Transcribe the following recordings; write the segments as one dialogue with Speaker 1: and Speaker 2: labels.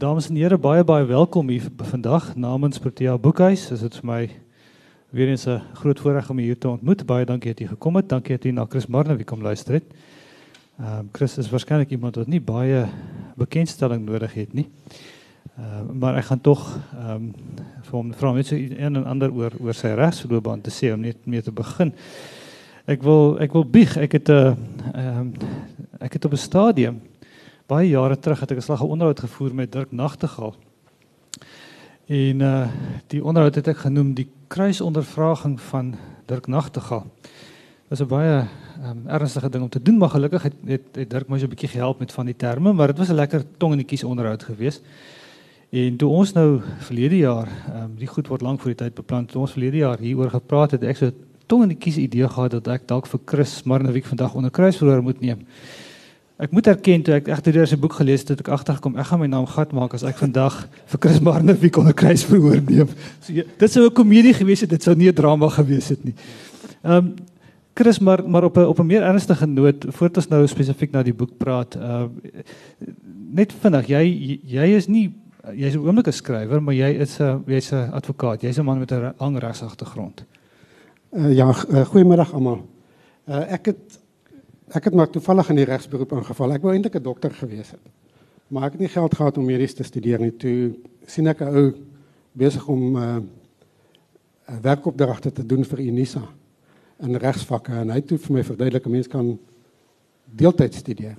Speaker 1: dames en here, baie baie welkom hier vandag namens Protea Boekhuis. Dit is vir my weer eens 'n groot voorreg om u hier te ontmoet. Baie dankie dat u gekom het. Dankie dat u na Chris Marne kom luister het. Ehm um, Chris is waarskynlik iemand wat nie baie bekendstelling nodig het nie. Ehm uh, maar ek gaan tog ehm um, vir hom vra net so een en ander oor oor sy regsloopbaan te sê om net mee te begin. Ek wil ek wil bieg. Ek het 'n uh, ehm um, ek het op 'n stadium baie jare terug het ek 'n slag onderhoud gevoer met Dirk Nagtegaal. En uh die onderhoud het ek genoem die kruisondervraging van Dirk Nagtegaal. Dit was 'n baie um, ernstige ding om te doen, maar gelukkig het het, het Dirk my so 'n bietjie gehelp met van die terme, maar dit was 'n lekker tong en die kies onderhoud geweest. En toe ons nou verlede jaar, ehm um, die goed word lank voor die tyd beplan, toe ons verlede jaar hieroor gepraat het, ek so tong en die kies idee gehad dat ek dalk vir Chris maar 'n week vandag onder kruisverhoor moet neem. Ek moet erken toe ek egter deur sy boek gelees het, het ek agtergekom ek gaan my naam gat maak as ek vandag vir Chris wie kon 'n kruis veroordeel. So ja, dit sou 'n komedie gewees het, dit sou nie 'n drama gewees het nie. Ehm um, Chris maar maar op 'n op 'n meer ernstige noot voordat ons nou spesifiek na die boek praat. Ehm uh, net vinnig, jy jy is nie jy's 'n oomblike skrywer, maar jy is 'n jy's 'n advokaat. Jy's 'n man met 'n lang regsagtergrond.
Speaker 2: Uh, ja, uh, goeiemiddag almal. Uh, ek het ek het maar toevallig in die regsberoep ingeval. Ek wou eintlik 'n dokter gewees het. Maar ek het nie geld gehad om medies te studeer nie. Toe sien ek 'n ou besig om 'n uh, werkopdragte te doen vir Unisa in regsvakke en hy het toe vir my verduidelik 'n mens kan deeltyd studeer.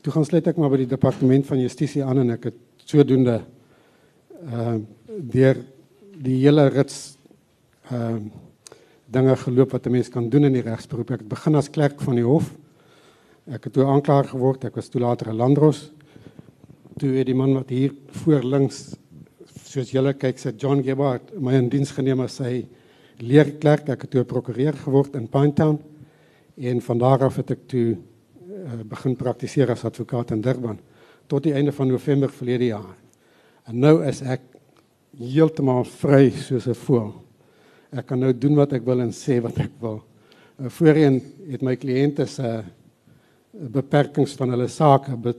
Speaker 2: Toe gaan sluit ek maar by die departement van justisie aan en ek het sodoende uh deur die hele rits uh dinge geloop wat 'n mens kan doen in die regsberoep. Ek het begin as klerk van die hof. Ek het toe aanklaer geword. Ek was toe later 'n landros. Toe het die man wat hier voor links soos julle kyk, sê John Gebhardt, my in diens geneem as sy leerklerk. Ek het toe prokureur geword in Pinetown en van daar af het ek toe uh, begin praktiseer as advokaat in Durban tot die einde van November verlede jaar. En nou is ek heeltemal vry soos 'n voël. Ek kan nou doen wat ek wil en sê wat ek wil. Uh, voorheen het my kliënte se uh, beperkings van hulle sake be,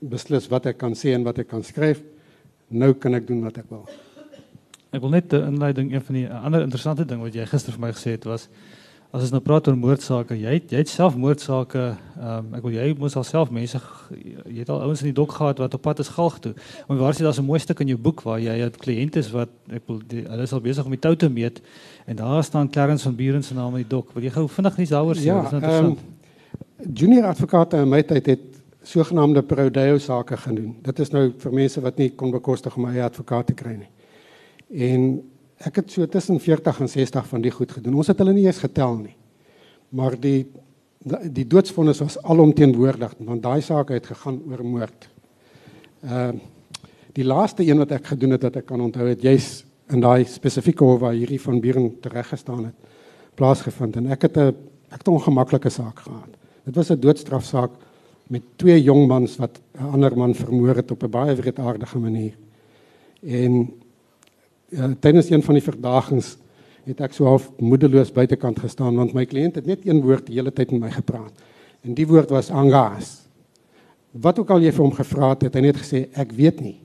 Speaker 2: beslis wat ek kan sê en wat ek kan skryf. Nou kan ek doen wat ek wil.
Speaker 1: Ek wil net 'n inleiding een van die ander interessante ding wat jy gister vir my gesê het was as ons nou praat oor moordsaake, jy het, jy het self moordsaake, ehm um, ek wil jy moes alself mense jy het al ouens in die dok gehad wat op pad is galg toe. Maar waar dit daar's 'n mooi stuk in jou boek waar jy het kliënte is wat ek wil die, hulle is al besig om die tou te meet en daar staan Clarence van Buren se naam in die dok. Wil jy gou vinnig iets daaroor sê?
Speaker 2: Ja, ehm um, junior advokate in my tyd het sogenaamde prodeo sake gedoen. Dit is nou vir mense wat nie kon bekostig om 'n eie advokaat te kry nie. En ek het so tussen 40 en 60 van die goed gedoen. Ons het hulle nie eens getel nie. Maar die die doodsvonnis was alomteenwoordig want daai saak het gegaan oor moord. Ehm uh, die laaste een wat ek gedoen het wat ek kan onthou het jy's in daai spesifieke hof waar hierdie van Buren tereggestaan het plaasgevind en ek het 'n ek het 'n ongemaklike saak gehad. Dit was 'n doodstrafsaak met twee jong mans wat 'n ander man vermoor het op 'n baie wreedaardige manier. En ja, tydens een van die verdagings het ek so half moedeloos buitekant gestaan want my kliënt het net een woord die hele tyd met my gepraat. En die woord was angas. Wat ook al jy vir hom gevra het, het hy net gesê ek weet nie.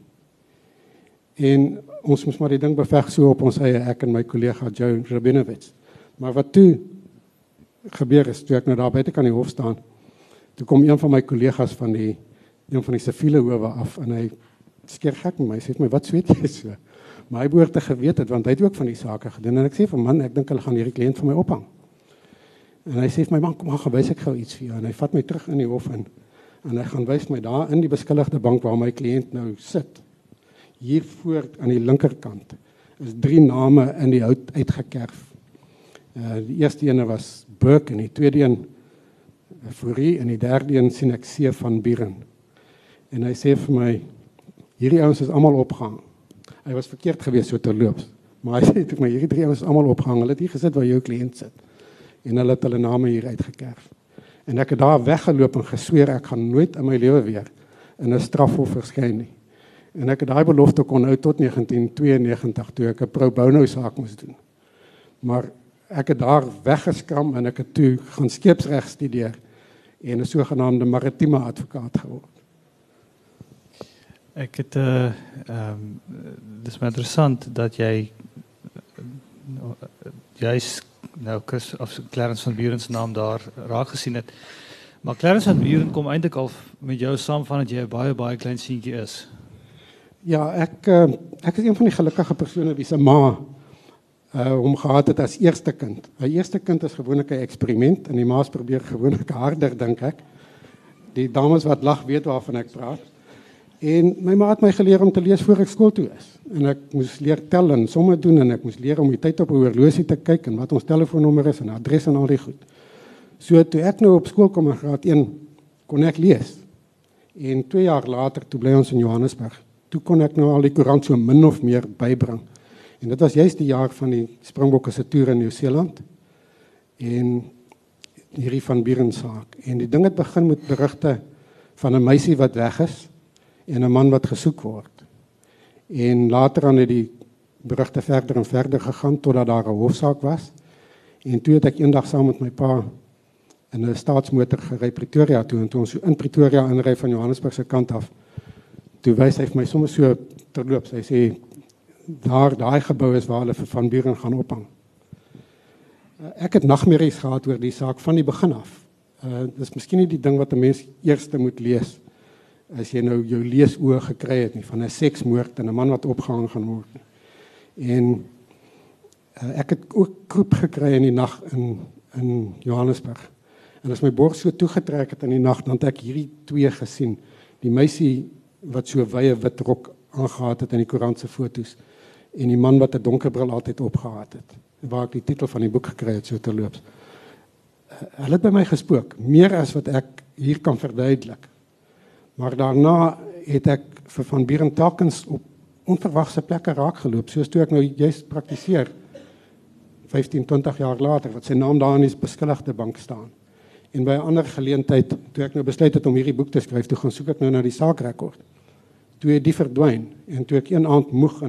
Speaker 2: En ons moes maar die ding beveg so op ons eie ek en my kollega Joe Rabinowitz. Maar wat toe gebeur is toe ek nou daar buite kan die hof staan. Toe kom een van my kollegas van die een van die siviele howe af en hy skeer gek met my sê my wat sweet jy so. Maar hy behoort te geweet het want hy het ook van die sake gedoen en ek sê vir man ek dink hulle gaan hierdie kliënt vir my ophang. En hy sê vir my man kom maar gewys ek gou iets vir jou en hy vat my terug in die hof in en hy gaan wys my daar in die beskuldigde bank waar my kliënt nou sit. Hier voor aan die linkerkant is drie name in die hout uitgekerf. Uh die eerste ene was Burke en die tweede een Fourie en die derde een sien ek see van Buren. En hy sê vir my hierdie ouens is almal opgehang. Hy was verkeerd geweest so terloops. Maar hy sê vir my hierdie drie ouens is almal opgehang. Hulle het hier gesit waar jou kliënt sit. En hulle het hulle name hier uitgekerf. En ek het daar weggeloop en gesweer ek gaan nooit in my lewe weer in 'n strafhof verskyn nie. En ek het daai belofte kon hou tot 1992 toe ek 'n pro bono saak moes doen. Maar ek het daar weggeskram en ek het toe gaan skeepsreg studeer en 'n sogenaamde maritieme advokaat geword.
Speaker 1: Ek het 'n uh, ehm um, dis maar interessant dat jy jy's nou Chris of Clarence van Buren se naam daar raak gesien het. Maar Clarence van Buren kom eintlik al met jou saam van dat jy 'n baie baie klein seentjie is.
Speaker 2: Ja, ek uh, ek is een van die gelukkige persone wie se ma uh hom gehad het as eerste kind. My eerste kind is gewoonlik 'n eksperiment en die ma's probeer gewoonlik harder dink ek. Die dames wat lag weet waarvan ek praat. En my ma het my geleer om te lees voor ek skool toe is. En ek moes leer tel en somme doen en ek moes leer om die tyd op 'n horlosie te kyk en wat ons telefoonnommer is en adres en al die goed. So toe ek nou op skool kom in graad 1 kon ek lees. En 2 jaar later toe bly ons in Johannesburg. Toe kon ek nou al die koerant so min of meer bybring. En dit was juist die jaar van die Springbokke se toer in Nieu-Seeland. En hierdie van Buren saak. En die ding het begin met berigte van 'n meisie wat weg is en 'n man wat gesoek word. En later aan het die berigte verder en verder gegaan totdat daar 'n hofsaak was. En toe het ek eendag saam met my pa in 'n staatsmotor gery Pretoria toe en toe ons so in Pretoria inry van Johannesburg se kant af. Toe wys hy vir my sommer so terloops. Hy sê daar daai gebou is waar hulle vir van Buren gaan ophang. Uh, ek het nagmerries gehad oor die saak van die begin af. Uh dis miskien nie die ding wat 'n mens eerste moet lees as jy nou jou leesoë gekry het nie van 'n seksmoord en 'n man wat opgehang gaan word. En uh, ek het ook kroep gekry in die nag in in Johannesburg. En as my borg so toegetrek het in die nag, dan het ek hierdie twee gesien. Die meisie wat so wye wit rok aangetree het in die koerant se fotos en die man wat 'n donker bril altyd opgehad het. Waar ek die titel van die boek gekry het so terloops. Uh, hulle het by my gespook, meer as wat ek hier kan verduidelik. Maar daarna het ek vir van Buren telkens op onverwagse plekke raak geloop, soos toe ek nou juist praktiseer 15, 20 jaar later wat sy naam daar in die beskuldigde bank staan. En by 'n ander geleentheid toe ek nou besluit het om hierdie boek te skryf, toe gaan soek ek nou na die saakrekord. Toe het die verdwyn en toe ek een aand moeg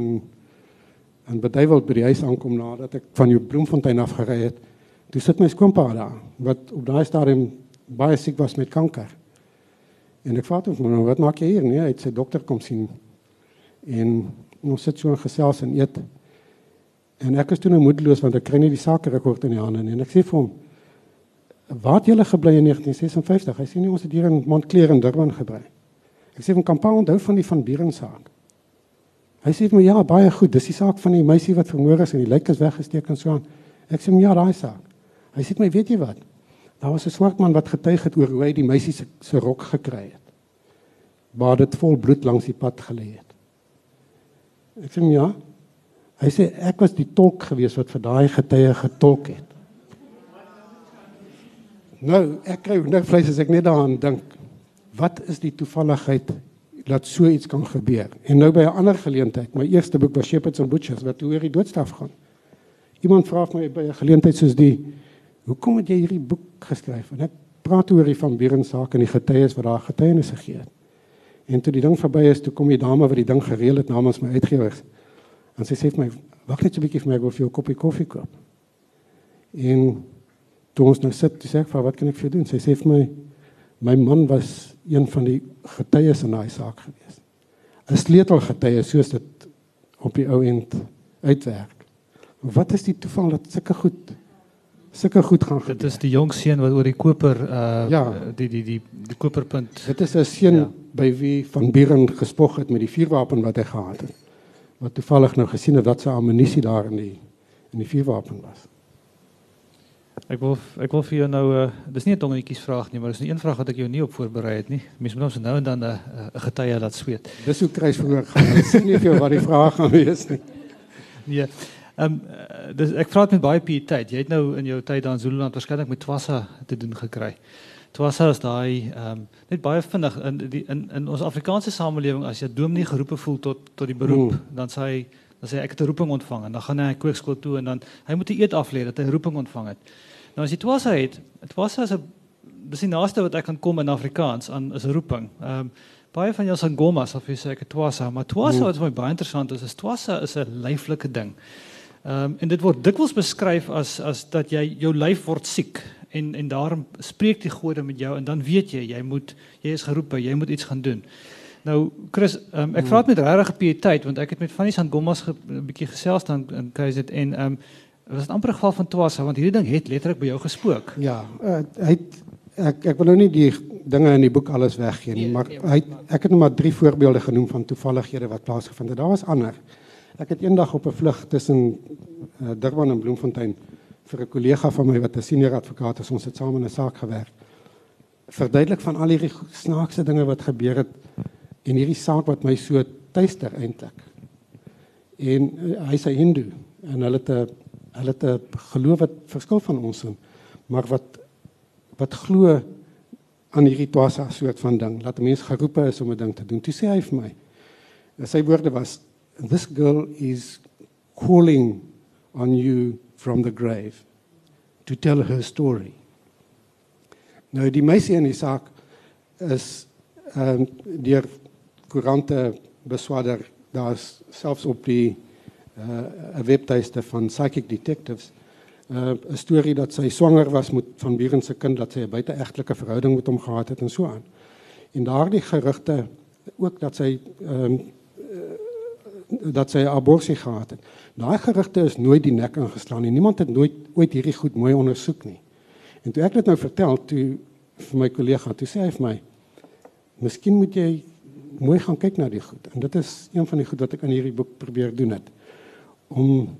Speaker 2: en beduiwel by die huis aankom nadat ek van jou Bloemfontein af gery het. Toe sit my skoonpa daar wat op daai stadium baie siek was met kanker. En ek vra hom nou wat maak jy hier? Nee, hy sy dokter kom sien. En ons sit so in gesels en eet. En ek is toe nou moedeloos want ek kry nie die sake rekord in die hande nie. En ek sê vir hom: "Waar het julle gebly in 1956?" Hy sê nie ons het hier in Montclair in Durban gebly. Ek sê van Kampa onthou van die van Buren saak. Hy sê vir my ja, baie goed. Dis die saak van die meisie wat vermoor is en die lijk is weggesteek en so aan. Ek sê ja, daai saak. Hy sê my, weet jy wat? Daar was 'n swart man wat getuig het oor hoe hy die meisie se se rok gekry het. Waar dit vol bloed langs die pad gelê het. Ek sê ja. Hy sê ek was die tolk gewees wat vir daai getuie getolk het. Nou, ek kry nou vleis as ek net daaraan dink. Wat is die toevalligheid dat so iets kan gebeur. En nou by 'n ander geleentheid, my eerste boek was Shepherds and Butchers wat oor die doodstraf gaan. Iemand vra my by 'n geleentheid soos die, "Hoekom het jy hierdie boek geskryf?" En ek praat oor die van Buren saak en die getuies wat daar getuienis gegee het. En toe die ding verby is, toe kom die dame wat die ding gereël het namens my uitgewers. En sy sê vir my, "Wag net 'n bietjie vir my, ek wil vir jou 'n koppie koffie koop." En toe ons nou sit, sê ek, "Wat kan ek vir jou doen?" Sy sê vir my, My man was een van die getuies in daai saak gewees. 'n Sleutelgetuie soos dit op die ou end uitwerk. Wat is die toeval dat sulke goed sulke goed gaan gebeur?
Speaker 1: Dit is die jong seun wat oor die koper uh ja. die die die die koperpunt.
Speaker 2: Dit is 'n seun ja. by wie van Buren gespog het met die vuurwapen wat hy gehad het. Wat toevallig nou gesien het dat sy ammunisie daar in die in die vuurwapen was.
Speaker 1: Ek wil ek wil vir jou nou uh dis nie 'n tongetjies vraag nie, maar dis 'n een vraag wat ek jou nie op voorberei het nie. Mens moet ons nou en dan 'n uh, 'n getuie laat sweet.
Speaker 2: Dis hoe kry vroeg gaan. Ek sien nie vir wat die vraag gaan wees nie.
Speaker 1: Nee. Ehm um, dis ek vra dit met baie pietheid. Jy het nou in jou tyd daar in Zululand waarskynlik met Twassa te doen gekry. Twassa is daai ehm um, net baie vinnig in die in in ons Afrikaanse samelewing as jy dominee geroepe voel tot tot die beroep, hmm. dan sê hy dan sê ek het 'n roeping ontvang en dan gaan hy kweekskool toe en dan hy moet 'n eed aflê dat hy 'n roeping ontvang het. Nou as jy Twasa het, Twasa is 'n dis die naaste wat ek kan kom in Afrikaans aan is 'n roeping. Ehm um, baie van jou sangomas of jy sê ek Twasa, maar Twasa wat vir my baie interessant is, is Twasa is 'n lyflike ding. Ehm um, en dit word dikwels beskryf as as dat jy jou lyf word siek en en daarom spreek die gode met jou en dan weet jy jy moet jy is geroep, jy moet iets gaan doen. Nou Chris, um, ek vra dit met regtig pieteit want ek het met Fanny Sangommas 'n bietjie gesels dan in KZN en ehm um, was dit amper 'n geval van twasa want hierdie ding het letterlik by jou gespook.
Speaker 2: Ja, uh, hy het, ek ek wil nou nie die dinge in die boek alles weggee nie, nee, maar nee, hy ek het net maar drie voorbeelde genoem van toevallighede wat plaasgevind het. Daar was ander. Ek het eendag op 'n vlug tussen uh, Durban en Bloemfontein vir 'n kollega van my wat 'n senior advokaat is, ons het saam in 'n saak gewerk. Verduidelik van al hierdie snaakse dinge wat gebeur het en hierdie saak wat my so tuister eintlik. En uh, hy's 'n Hindu en hulle het 'n hulle het 'n geloof wat verskil van ons in, maar wat wat glo aan hierdie twasa soort van ding. Laat mense geroepe is om 'n ding te doen. Toe sê hy vir my. Sy woorde was this girl is calling on you from the grave to tell her story. Nou die meisie in die saak is ehm um, deur koerante beswaarder. Daar's selfs op die 'n webtuiste van Psychic Detectives uh, 'n storie dat sy swanger was met van Buren se kind dat sy 'n buiteegtelike verhouding met hom gehad het en so aan. En daardie gerugte ook dat sy ehm um, dat sy abortus gehad het. Daai gerugte is nooit die nek ingeslaan nie. Niemand het nooit ooit hierdie goed mooi ondersoek nie. En toe ek dit nou vertel toe vir my kollega, toe sê hy vir my: "Miskien moet jy mooi gaan kyk na die goed." En dit is een van die goed wat ek in hierdie boek probeer doen het om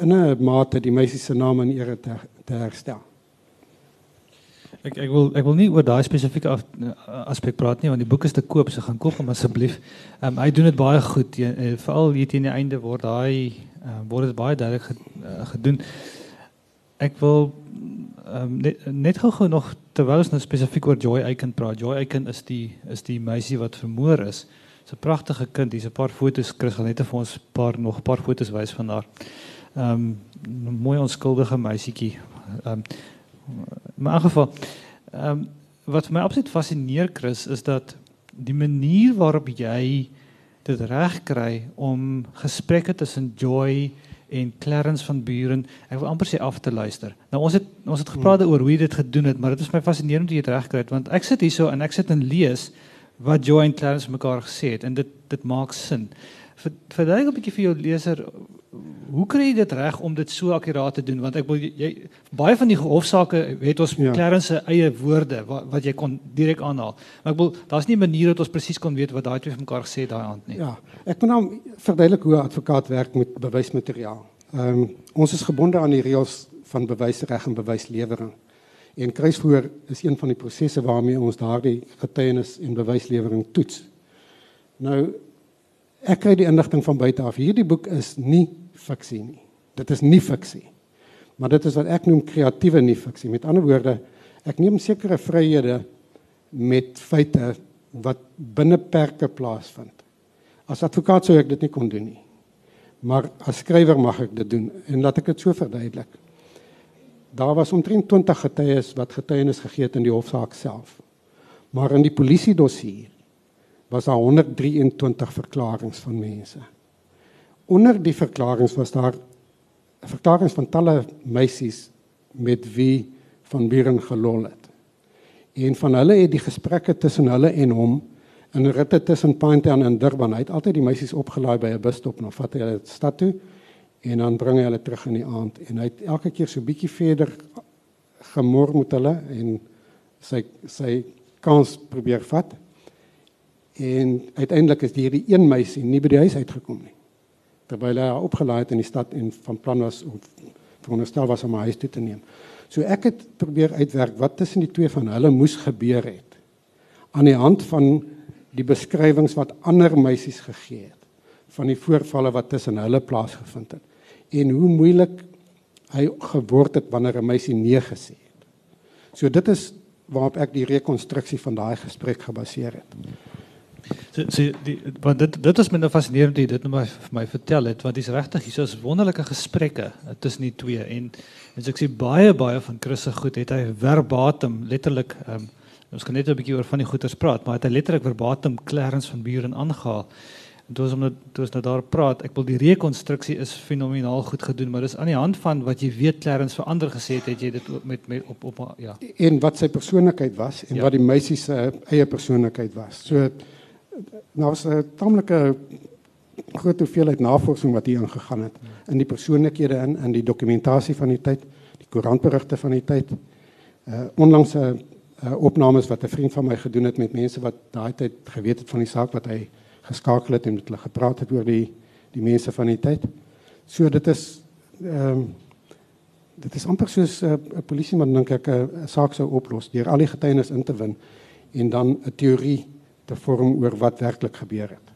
Speaker 2: in 'n mate die meisie se naam en ere te, te herstel.
Speaker 1: Ek ek wil ek wil nie oor daai spesifieke aspek praat nie want die boek is te koop so gaan koop hom asseblief. Ehm um, hy doen dit baie goed uh, veral hier teen die einde word daai uh, word dit baie duidelik gedoen. Ek wil um, net net gou nog terwyl ons nou spesifiek oor Joy Aiken praat. Joy Aiken is die is die meisie wat vermoor is. 'n pragtige kind. Hier's 'n paar foto's. Chris gaan net vir ons 'n paar nog 'n paar foto's wys van haar. Ehm um, mooi onskuldige meisietjie. Ehm um, maar in geval ehm um, wat my absoluut fascineer Chris is dat die manier waarop jy dit reg kry om gesprekke tussen Joy en Clarence van Buren, ek wil amper sê af te luister. Nou ons het ons het gepraat hmm. oor hoe jy dit gedoen het, maar dit is my fascinerend hoe jy dit reg kry want ek sit hierso en ek sit en lees wat Joy en Clarence mekaar gesê het en dit dit maak sin. Verduidelik 'n bietjie vir jou leser hoe kry jy dit reg om dit so akkuraat te doen want ek wil jy baie van die hofsaake het ons ja. Clarence se eie woorde wat, wat jy kon direk aanhaal. Maar ek wil daar's nie 'n manier dat ons presies kon weet wat daai twee van mekaar gesê het daai aand nie.
Speaker 2: Ja, ek moet nou verduidelik hoe 'n advokaat werk met bewysmateriaal. Ehm um, ons is gebonde aan die reëls van bewysreg en bewyslewering. En kruisvoer is een van die prosesse waarmee ons daardie getuienis en bewyslewering toets. Nou ek kry die inligting van buite af. Hierdie boek is nie fiksie nie. Dit is nie fiksie. Maar dit is wat ek noem kreatiewe nie fiksie. Met ander woorde, ek neem sekere vryhede met feite wat binne perke plaasvind. As advokaat sou ek dit nie kon doen nie. Maar as skrywer mag ek dit doen en laat ek dit so verduidelik. Daar was omtrent 20 getuies wat getuienis gegee het in die hofsaak self. Maar in die polisie dossier was daar 123 verklaringe van mense. Onder die verklaringe was daar verklaringe van talle meisies met wie van Buren gelol het. Een van hulle het die gesprekke tussen hulle en hom in ritte tussen Pinetown en Durban. Hy het altyd die meisies opgelaai by 'n busstop en dan vat hy hulle stad toe en dan bring hy hulle terug in die aand en hy het elke keer so bietjie verder gemor met hulle en sy sy kans probeer vat. En uiteindelik is hierdie een meisie nie by die huis uitgekom nie. Terwyl hy haar opgelaai het in die stad en van plan was om veronderstel was om haar huis toe te neem. So ek het probeer uitwerk wat tussen die twee van hulle moes gebeur het aan die hand van die beskrywings wat ander meisies gegee het van die voorvalle wat tussen hulle plaasgevind het en hoe moeilik hy geword het wanneer 'n meisie nee gesê het. So dit is waarop ek die rekonstruksie van daai gesprek gebaseer het.
Speaker 1: So, so die want dit dit is nou fascinerend dit net maar vir my vertel het want dis regtig hier soos wonderlike gesprekke tussen die twee en en so ek sê baie baie van Chris se goed het hy verbatim letterlik um, ons kan net 'n bietjie oor van die goeters praat maar het hy letterlik verbatim Clarence van Buren aangehaal toe ons om toe ons nou daar praat, ek wil die rekonstruksie is fenomenaal goed gedoen, maar dis aan die hand van wat jy weet Clarence verander gesê het, het jy dit met met op op ja.
Speaker 2: En wat sy persoonlikheid was en ja. wat die meisie se eie persoonlikheid was. So nou was 'n tamelike groot hoeveelheid navorsing wat hier ingegaan het in die persoonlikhede in in die dokumentasie van die tyd, die koerantberigte van die tyd. Uh onlangs 'n uh, opnames wat 'n vriend van my gedoen het met mense wat daai tyd geweet het van die saak wat hy geskakel het en met hulle gepraat het oor die die mense van die tyd. So dit is ehm um, dit is amper soos 'n uh, polisieman dink ek 'n uh, saak sou oplos deur al die getuienis in te win en dan 'n teorie te vorm oor wat werklik gebeur het.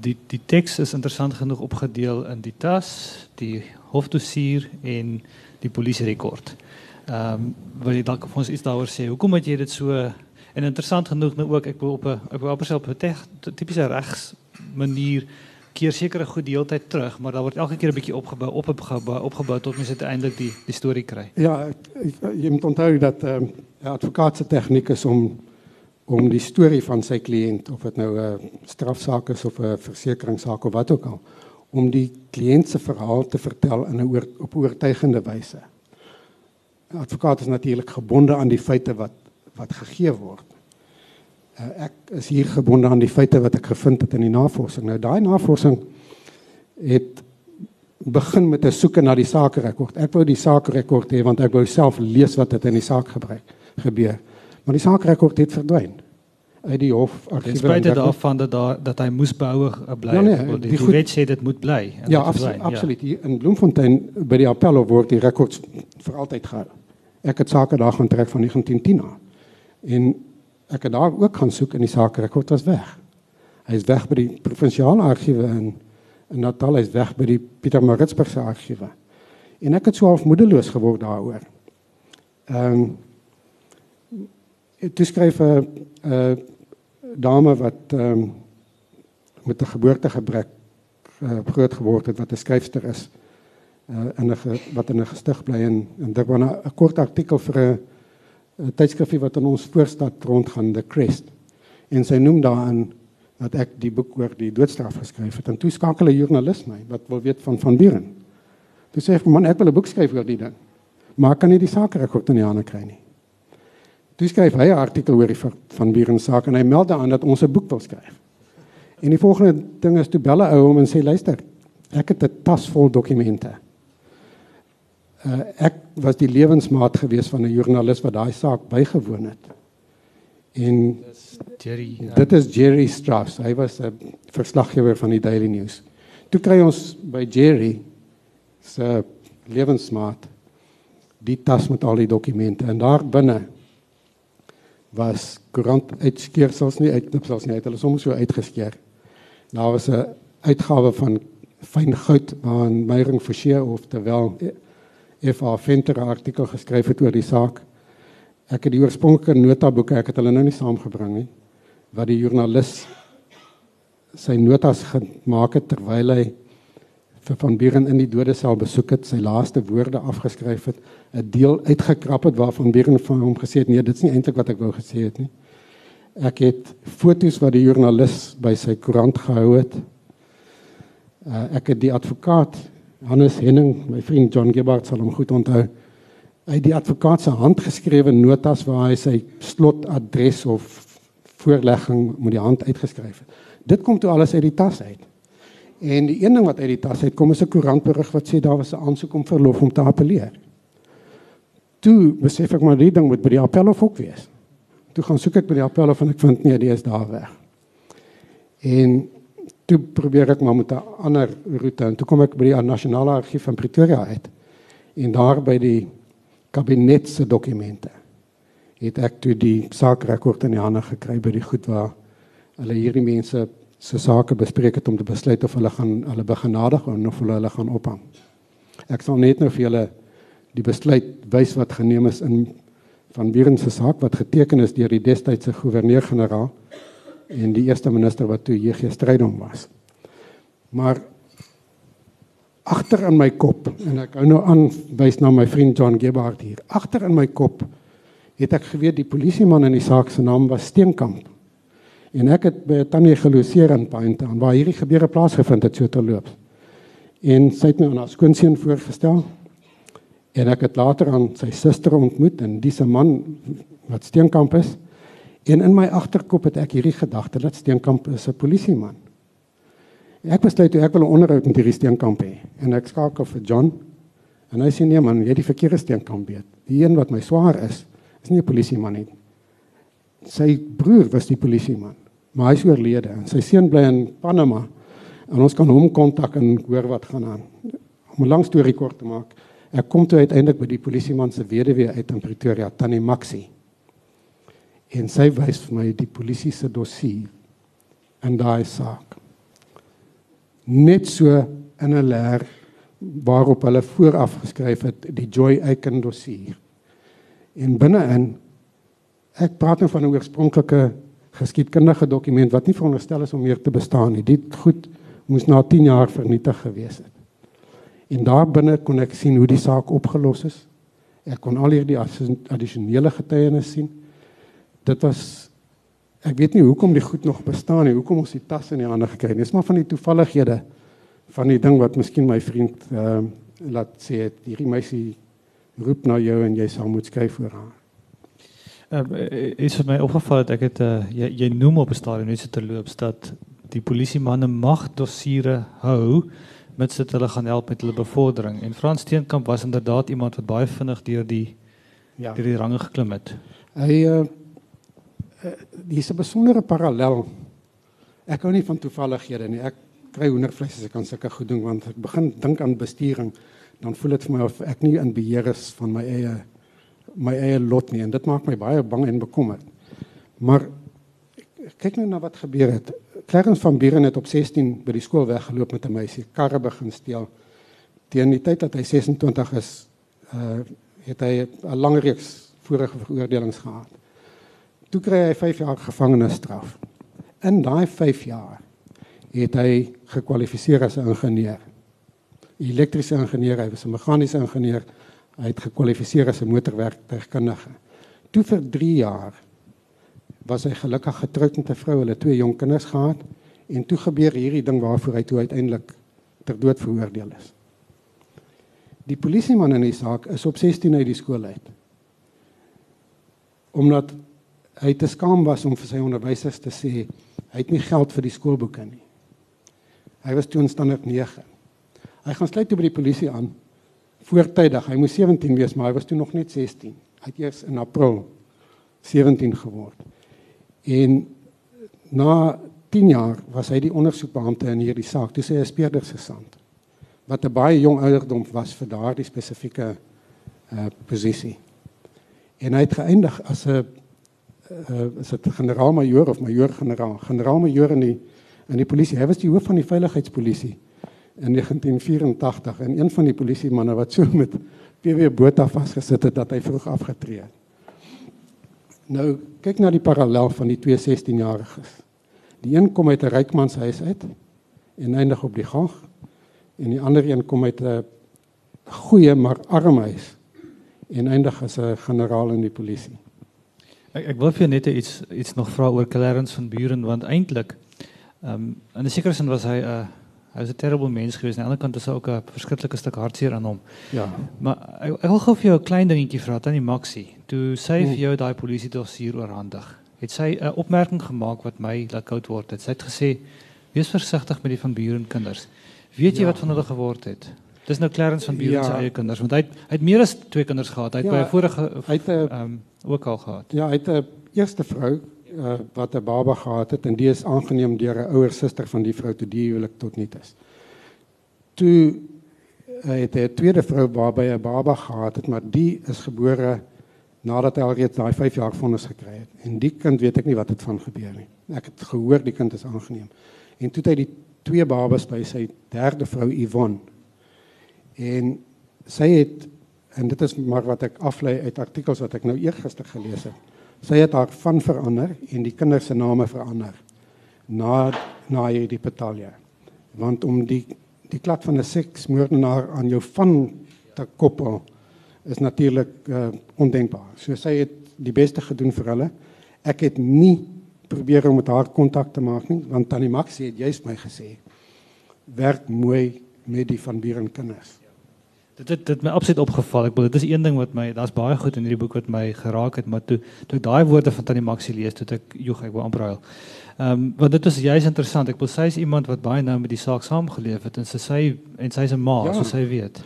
Speaker 1: Die die teks is interessant genoeg opgedeel in die tas, die hofdossier en die polisierekord. Ehm um, wil jy dalk vir ons iets daaroor sê? Hoekom het jy dit so en interessant genoeg nou ook ek wil op 'n ek wil amper op 'n tipiese regs manier keer sekere goed die hele tyd terug, maar daar word elke keer 'n bietjie opgebou, opgebou, opgebou tot mens uiteindelik die die storie kry.
Speaker 2: Ja, jy moet onthou dat ehm um, advokaat se tegniek is om om die storie van sy kliënt of dit nou 'n strafsaak is of 'n versekeringssaak of wat ook al, om die kliënt se verhaal te vertel in 'n oor, op oortuigende wyse. 'n Advokaat is natuurlik gebonde aan die feite wat wat gegee word. Uh, ek is hier gebonde aan die feite wat ek gevind het in die navorsing. Nou daai navorsing het begin met 'n soeke na die saakrekord. Ek wou die saakrekord hê want ek wou self lees wat dit in die saak gebruik gebeur. Maar die saakrekord het verdwyn uit die hof
Speaker 1: argiewe. Spite daarvan dat daar dat hy moes behou bly. Ja, nee, die, die goed, wet sê dit moet bly.
Speaker 2: Ja, absoluut, absoluut. Ja. In Bloemfontein by die appel word die rekords vir altyd gehou. Ek het sake daar gaan trek van 1910 af. En ek het daar ook gaan soek en die saakrekord was weg. Hy is weg by die provinsiale argiewe in in Natal, is weg by die Pietermaritzburg se argiewe. En ek het so half moedeloos geword daaroor. Ehm um, dit skryf 'n dame wat ehm um, met 'n geboortegebrek uh, groot geword het wat 'n skryfster is uh, in 'n wat in 'n gestig bly en en dit was 'n kort artikel vir 'n 'n tydskrifie wat in ons voorstad rondgaan, The Crest. En sy noem daarin dat ek die boek oor die doodstraf geskryf het en toe skakel 'n joernalis my wat wil weet van van Buren. Toe sê ek man ek wil 'n boek skryf oor die ding. Maar kan nie die saak rekord in die hande kry nie. Toe skryf hy 'n artikel oor die van Buren saak en hy meld aan dat ons 'n boek wil skryf. En die volgende ding is toe belle ou om en sê luister, ek het 'n tas vol dokumente uh, ek was die lewensmaat gewees van 'n joernalis wat daai saak bygewoon het. En Jerry ja. Dit is Jerry Strauss. Hy was 'n verslaggewer van die Daily News. Toe kry ons by Jerry se lewensmaat die tas met al die dokumente en daar binne was koerant uitskeersels nie uitknipsels nie, het hulle soms so uitgeskeer. Daar was 'n uitgawe van fyn goud aan Meyering Forsie of terwyl F.A. Venter 'n artikel geskryf het oor die saak. Ek het die oorspronklike notaboeke, ek het hulle nou nie saamgebring nie, wat die joernalis sy notas gemaak het terwyl hy vir van Buren in die dodesel besoek het, sy laaste woorde afgeskryf het, 'n deel uitgekrap het waarvan Buren van hom gesê het nee, dit is nie eintlik wat ek wou gesê het nie. Ek het foto's wat die joernalis by sy koerant gehou het. Uh, ek het die advokaat Hannes Henning, my vriend John Gebhardt sal hom goed onthou. Hy het die advokaat se handgeskrewe notas waar hy sy slotadres of voorlegging met die hand uitgeskryf het. Dit kom toe alles uit die tas uit. En die een ding wat uit die tas uit kom is 'n koerantberig wat sê daar was 'n aansoek om verlof om te appeleer. Toe besef ek maar die ding moet by die appelhof ook wees. Toe gaan soek ek by die appelhof en ek vind nee, die is daar weg. En toe probeer ek maar met 'n ander roete en toe kom ek by die nasionale argief van Pretoria uit. En daar by die kabinet se dokumente het ek toe die saakrekord in die hande gekry by die goed waar hulle hierdie mense se sake bespreek het om te besluit of hulle gaan hulle begenadig of hulle hulle gaan ophang. Ek sal net nou vir julle die besluit wys wat geneem is in van Buren se saak wat geteken is deur die destydse goewerneur-generaal en die eerste minister wat toe JG Strydom was. Maar agter in my kop en ek hou nou aan wys na my vriend John Gebhardt hier. Agter in my kop het ek geweet die polisieman in die saak se naam was Steenkamp. En ek het by Tannie geloseer in Point aan waar hierdie gebeure plaasgevind het so terloops. En sy het my aan haar skoonseun voorgestel. En ek het later aan sy suster ontmoet en dis 'n man wat Steenkamp is En in my agterkop het ek hierdie gedagte dat Steenkamp is 'n polisieman. Ek besluit toe ek wil 'n onderhoud met hierdie Steenkamp hê en ek skakel vir John en hy sê nee man, jy het die verkeerde Steenkamp weet. Die een wat my swaar is, is nie 'n polisieman nie. Sy broer was die polisieman, maar hy is oorlede en sy seun bly in Panama. En ons kan hom kontak en hoor wat gaan aan. Om 'n lang storie kort te maak, ek kom toe uiteindelik by die polisieman se weduwee uit in Pretoria, Tannie Maxie en sy wys vir my die polisie se dossier in daai saak. Net so in 'n leer waarop hulle vooraf geskryf het die Joy Aiken dossier. En binne-in ek praat nou van 'n oorspronklike geskiedkundige dokument wat nie veronderstel is om meer te bestaan nie. Dit goed moes na 10 jaar vernietig gewees het. En daar binne kon ek sien hoe die saak opgelos is. Ek kon al hierdie addisionele getuienis sien dit was ek weet nie hoekom die goed nog bestaan nie, hoekom ons die tas in die hande gekry het. Dis maar van die toevallighede van die ding wat miskien my vriend ehm uh, laat sê het hierdie meisie roep na jou en jy sal moet skryf vir haar.
Speaker 1: Ehm uh, is vir my opgeval dat ek het uh, jy, jy noem op 'n stadium net so terloops dat die polisie manne mag dossiere hou met sit hulle gaan help met hulle bevordering en Frans Steenkamp was inderdaad iemand wat baie vinnig deur die ja. deur die range geklim het.
Speaker 2: Hy uh, dis 'n besondere parallel. Ek hou nie van toevallighede nie. Ek kry hoendervleis as ek kan sulke goed doen want ek begin dink aan bestuuring, dan voel dit vir my of ek nie in beheer is van my eie my eie lot nie en dit maak my baie bang en bekommerd. Maar kyk nou na wat gebeur het. Clarence van Buren het op 16 by die skool weggeloop met 'n meisie, karre begin steel. Teen die tyd dat hy 26 is, uh het hy 'n lang reeks vorige veroordelings gehad. Toe kry hy 5 jaar gevangenisstraf. In daai 5 jaar het hy gekwalifiseer as 'n ingenieur. Elektriese ingenieur, hy was 'n meganiese ingenieur. Hy het gekwalifiseer as 'n motorwerktuigkundige. Toe vir 3 jaar was hy gelukkig getroud met 'n vrou, hulle twee jong kinders gehad en toe gebeur hierdie ding waarvoor hy toe uiteindelik ter dood veroordeel is. Die polisieman in die saak is op 16 uit die skool uit. Omdat hy te skaam was om vir sy onderwysers te sê hy het nie geld vir die skoolboeke nie. Hy was toe in standaard 9. Hy gaan sluit toe by die polisie aan voortydig. Hy moes 17 wees, maar hy was toe nog net 16. Hy het eers in April 17 geword. En na 10 jaar was hy die ondersoekbeampte in hierdie saak. Toe sê hy speurder se sand wat 'n baie jong ouderdom was vir daardie spesifieke uh posisie. En hy het geëindig as 'n uh, is dit generaal-majoor of majoor-generaal, generaal-majoor in die in die polisie. Hy was die hoof van die veiligheidspolisie in 1984 en een van die polisiemanne wat so met PW Botha vasgesit het dat hy vroeg afgetree het. Nou kyk na die parallel van die twee 16-jariges. Die een kom uit 'n rykmanshuis uit en eindig op die gang en die ander een kom uit 'n goeie maar arm huis en eindig as 'n generaal in die polisie.
Speaker 1: Ek ek wil vir net iets iets nog vra oor Clarence van Buren want eintlik ehm um, in 'n sekere sin was hy 'n uh, hy was 'n terrible mens geweest. Aan die ander kant is hy ook 'n verskriklike stuk hartseer aan hom.
Speaker 2: Ja.
Speaker 1: Maar ek, ek wil gou vir jou 'n klein dingetjie vra tannie Maxie. Toe sy vir jou daai polisie dossier oorhandig, het sy 'n opmerking gemaak wat my laat koud word. Het. Sy het gesê: "Wees versigtig met die van Buren kinders. Weet jy ja. wat van hulle geword het?" Dis nou Clarence van Buren ja. se eie kinders want hy het, hy het meer as twee kinders gehad. Hy het ja, by 'n vorige ehm um, ook al gehad.
Speaker 2: Ja, hy het 'n eerste vrou uh, wat 'n baba gehad het en die is aangeneem deur 'n ouer suster van die vrou toe die huwelik tot niet is. Toe hy het 'n tweede vrou waarby 'n baba gehad het, maar die is gebore nadat hy alreeds daai 5 jaar vonnis gekry het. En die kind weet ek nie wat het van gebeur nie. Ek het gehoor die kind is aangeneem. En toe het hy die twee babas by sy derde vrou Yvonne. En sy het en dit is maar wat ek aflei uit artikels wat ek nou eergister gelees het. Sy het haar van verander en die kinders se name verander na na hierdie betalje. Want om die die klak van 'n seksmoordenaar aan jou van te koppel is natuurlik uh, ondenkbaar. So sy het die beste gedoen vir hulle. Ek het nie probeer om met haar kontak te maak nie want tannie Maxie het juist my gesê werk mooi met die van Buren kinders.
Speaker 1: Dit het dit my absoluut opgeval. Ek bedoel dit is een ding wat my daar's baie goed in hierdie boek wat my geraak het, maar toe toe ek daai woorde van Tannie Maxie lees, toe ek joeg ek wou amper huil. Ehm um, want dit is juist interessant. Ek wil sy is iemand wat baie nou met die saak saamgeleef het en sy sê en sy is 'n ma, ja, so sy weet.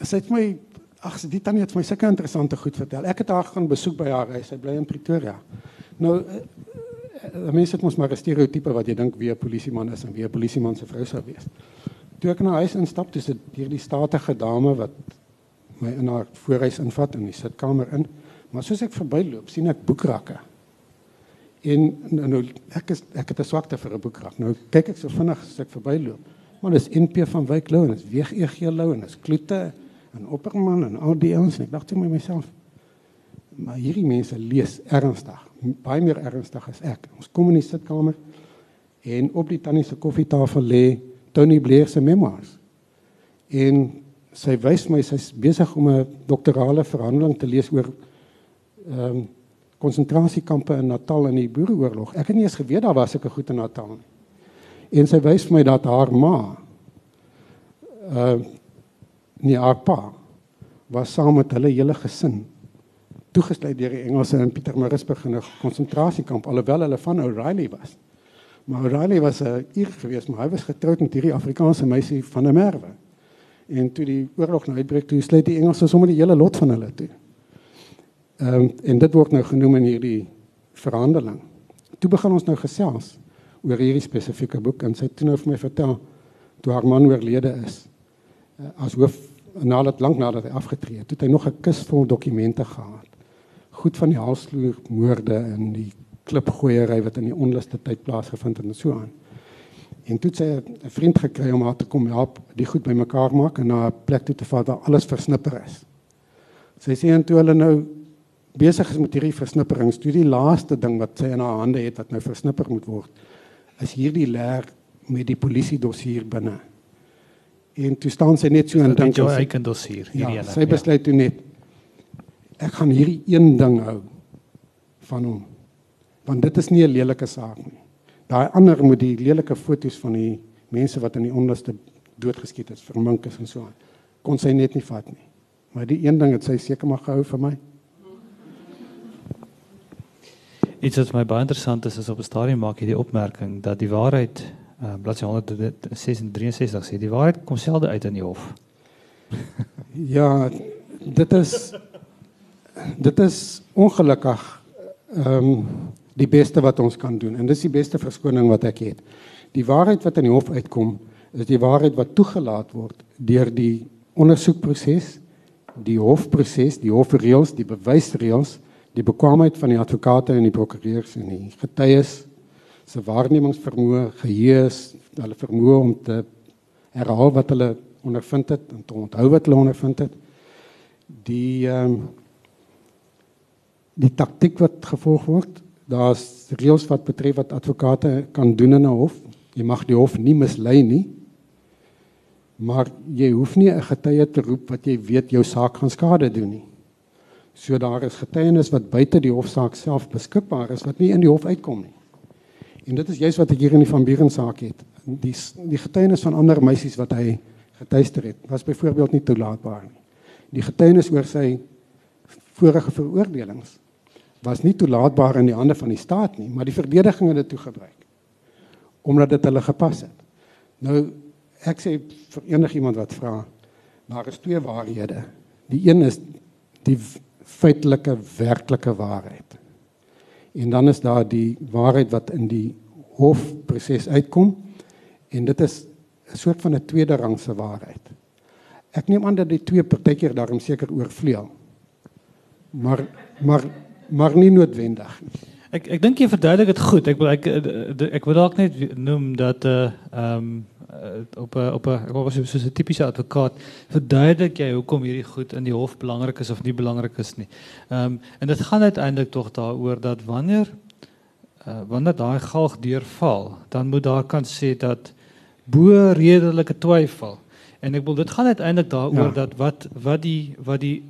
Speaker 2: Sy het my ag, die tannie het vir my sulke interessante goed vertel. Ek het haar gaan besoek by haar huis. Sy bly in Pretoria. Nou uh, uh, mense het mos maar 'n stereotipe wat jy dink wie 'n polisieman is en wie 'n polisieman se vrou sou wees. Toe ek na huis instap, dis dit hier die statige dame wat my in haar voorhuis invat in die sitkamer in. Maar soos ek verbyloop, sien ek boekrakke. En nou, nou ek is ek het 'n swakte vir 'n boekrak. Nou kyk ek so vinnig as ek verbyloop. Maar dis NP van Wyk Lou en dis Weeg EG Lou en dis Kloete en Opperman en al die ons en ek dink toe met myself maar hierdie mense lees ernstig, baie meer ernstig as ek. Ons kom in die sitkamer en op die tannie se koffietafel lê Tony Blair se memoirs. En sy wys my sy's besig om 'n doktorale verhandeling te lees oor ehm um, konsentrasiekampe in Natal in die Boereoorlog. Ek het nie eens geweet daar was sulke goed in Natal nie. En sy wys my dat haar ma ehm uh, nie haar pa was saam met hulle hele gesin toegesluit deur die Engelse in Pietermaritzburg in 'n konsentrasiekamp alhoewel hulle van O'Reilly was. Maar O'Reilly was 'n Ier geweest, maar hy was getroud met hierdie Afrikaanse meisie van 'n Merwe. En toe die oorlog nou uitbreek, toe sluit die Engelse sommer die hele lot van hulle toe. Ehm um, en dit word nou genoem in hierdie verhandeling. Toe begin ons nou gesels oor hierdie spesifieke boek en sy toe nou vir my vertel toe haar man oorlede is uh, as hoof nadat lank nadat hy afgetree het, het hy nog 'n kus vol dokumente gehad. Goed van die Halsloer moorde en die klipgooiery wat in die onluste tyd plaasgevind het en so aan. En toe het sy 'n vriend gekry om haar te kom help die goed bymekaar maak en na 'n plek toe te vat waar alles versnipper is. Sy sê en toe hulle nou besig is met hierdie versnipperings, toe die laaste ding wat sy in haar hande het wat nou versnipper moet word, is hierdie leer met die polisie dossier binne. En toe staan sy net so en dink
Speaker 1: sy eie dossier
Speaker 2: hierdie ja, sy besluit toe net ek gaan hierdie een ding hou van hom want dit is nie 'n lelike saak nie. Daai ander moet die lelike foto's van die mense wat in die onderste doodgeskiet is, vermink is en so aan. Kon sy net nie vat nie. Maar die een ding het sy seker maar gehou vir my.
Speaker 1: Iets wat my baie interessant is is op 'n stadium maak jy die opmerking dat die waarheid uh, bladsy 163 sê die waarheid kom selde uit in die hof.
Speaker 2: ja, dit is dit is ongelukkig ehm um, die beste wat ons kan doen en dis die beste verskoning wat ek het. Die waarheid wat in die hof uitkom is die waarheid wat toegelaat word deur die ondersoekproses, die hofproses, die hofreëls, die bewysreëls, die bekwaamheid van die advokate en die prokureurs en die getuies se waarnemingsvermoë, geheue, hulle vermoë om te herhaal wat hulle ondervind het en te onthou wat hulle ondervind het. Die ehm um, die taktik wat gevolg word daar's reëls wat betref wat advokate kan doen in 'n hof. Jy mag die hof nie mislei nie. Maar jy hoef nie 'n getuie te roep wat jy weet jou saak gaan skade doen nie. So daar is getuienis wat buite die hofsaak self beskikbaar is wat nie in die hof uitkom nie. En dit is juist wat ek hier in die van Buren saak het. Die die getuienis van ander meisies wat hy getuister het, was byvoorbeeld nie toelaatbaar nie. Die getuienis oor sy vorige veroordelings was nie toelaatbaar in die hande van die staat nie, maar die verdediging het dit toe gebruik omdat dit hulle gepas het. Nou ek sê vir enigiemand wat vra, daar is twee waarhede. Die een is die feitelike werklike waarheid. En dan is daar die waarheid wat in die hofproses uitkom en dit is 'n soort van 'n tweede rangse waarheid. Ek neem aan dat die twee partykeer daarom seker oorvleuel. Maar maar maar nie noodwendig nie.
Speaker 1: Ek ek dink jy verduidelik dit goed. Ek ek ek wil dalk net noem dat uh, ehm um, op 'n op 'n ek was so 'n tipiese advokaat verduidelik jy hoekom hierdie goed in die hof belangrik is of nie belangrik is nie. Ehm um, en dit gaan uiteindelik tog daaroor dat wanneer uh, wanneer daai galg deurval, dan moet daar kan sê dat bo redelike twyfel En ek wil dit gaan uiteindelik daaroor ja. dat wat wat die wat die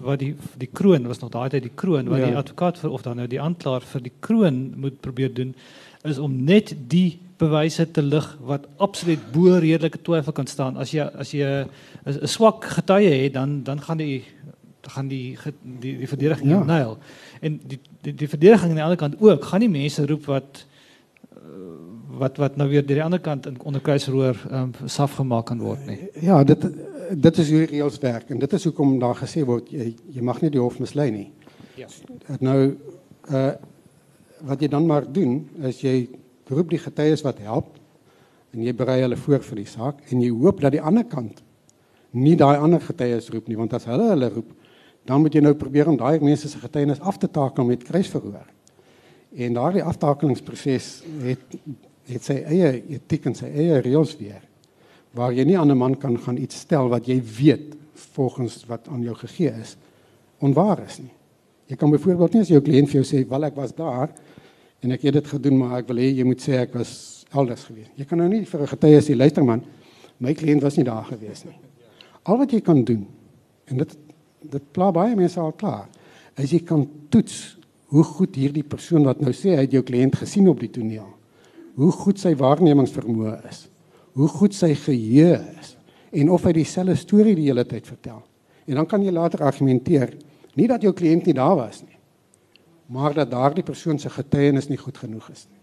Speaker 1: wat die die kroon was nog daai tyd die kroon wat ja. die advokaat vir of dan nou die aanklaer vir die kroon moet probeer doen is om net die bewyse te lig wat absoluut bo redelike twyfel kan staan. As jy as jy 'n swak getuie het, dan dan gaan die gaan die die die verdediging ja. nail. En die die die verdediging aan die ander kant ook, gaan nie mense roep wat wat wat nou weer deur die ander kant in onder kruisroer ehm um, saf gemaak kan word nie.
Speaker 2: Ja, dit dit is hoe die reëls werk en dit is hoekom daar gesê word jy jy mag nie die hof mislei nie. Ja. Dit nou uh wat jy dan maar doen is jy roep die getuies wat help en jy berei hulle voor vir die saak en jy hoop dat die ander kant nie daai ander getuies roep nie want as hulle hulle roep dan moet jy nou probeer om daai mense se getuienis af te takel met kruisverhoor. En daardie aftakelingsproses het het sy eie etiek en sy eie reëls weer waar jy nie aan 'n man kan gaan iets stel wat jy weet volgens wat aan jou gegee is onwaar is nie. Jy kan byvoorbeeld nie as jou kliënt vir jou sê, "Wel, ek was daar en ek het dit gedoen, maar ek wil hê jy moet sê ek was elders gewees." Jy kan nou nie vir 'n getuie sê, "Luister man, my kliënt was nie daar gewees nie." Al wat jy kan doen en dit dit pla baie mense al klaar, is jy kan toets hoe goed hierdie persoon wat nou sê hy het jou kliënt gesien op die toneel hoe goed sy waarnemingsvermoë is, hoe goed sy geheue is en of hy dieselfde storie die hele tyd vertel. En dan kan jy later argumenteer nie dat jou kliënt nie daar was nie, maar dat daardie persoon se getuienis nie goed genoeg is nie.